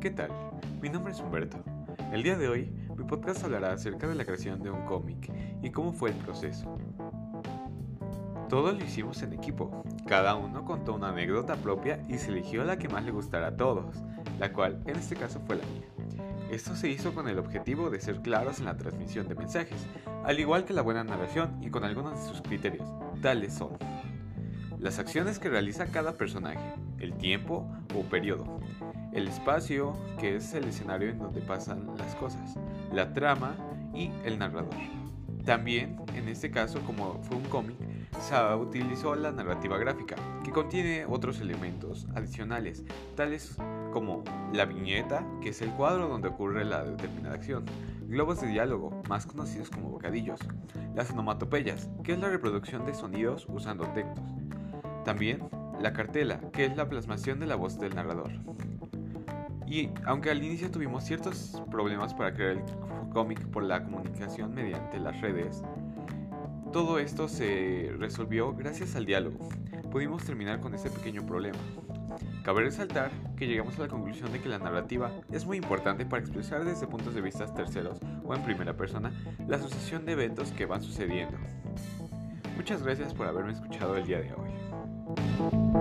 ¿qué tal? Mi nombre es Humberto. El día de hoy, mi podcast hablará acerca de la creación de un cómic y cómo fue el proceso. Todo lo hicimos en equipo. Cada uno contó una anécdota propia y se eligió la que más le gustara a todos, la cual en este caso fue la mía. Esto se hizo con el objetivo de ser claros en la transmisión de mensajes, al igual que la buena narración y con algunos de sus criterios. Tales son las acciones que realiza cada personaje, el tiempo o periodo, el espacio, que es el escenario en donde pasan las cosas, la trama y el narrador. También, en este caso, como fue un cómic, se utilizó la narrativa gráfica, que contiene otros elementos adicionales, tales como la viñeta, que es el cuadro donde ocurre la determinada acción, globos de diálogo, más conocidos como bocadillos, las onomatopeyas, que es la reproducción de sonidos usando textos, también la cartela, que es la plasmación de la voz del narrador. Y aunque al inicio tuvimos ciertos problemas para crear el cómic por la comunicación mediante las redes, todo esto se resolvió gracias al diálogo. Pudimos terminar con ese pequeño problema. Cabe resaltar que llegamos a la conclusión de que la narrativa es muy importante para expresar desde puntos de vista terceros o en primera persona la sucesión de eventos que van sucediendo. Muchas gracias por haberme escuchado el día de hoy. Bye.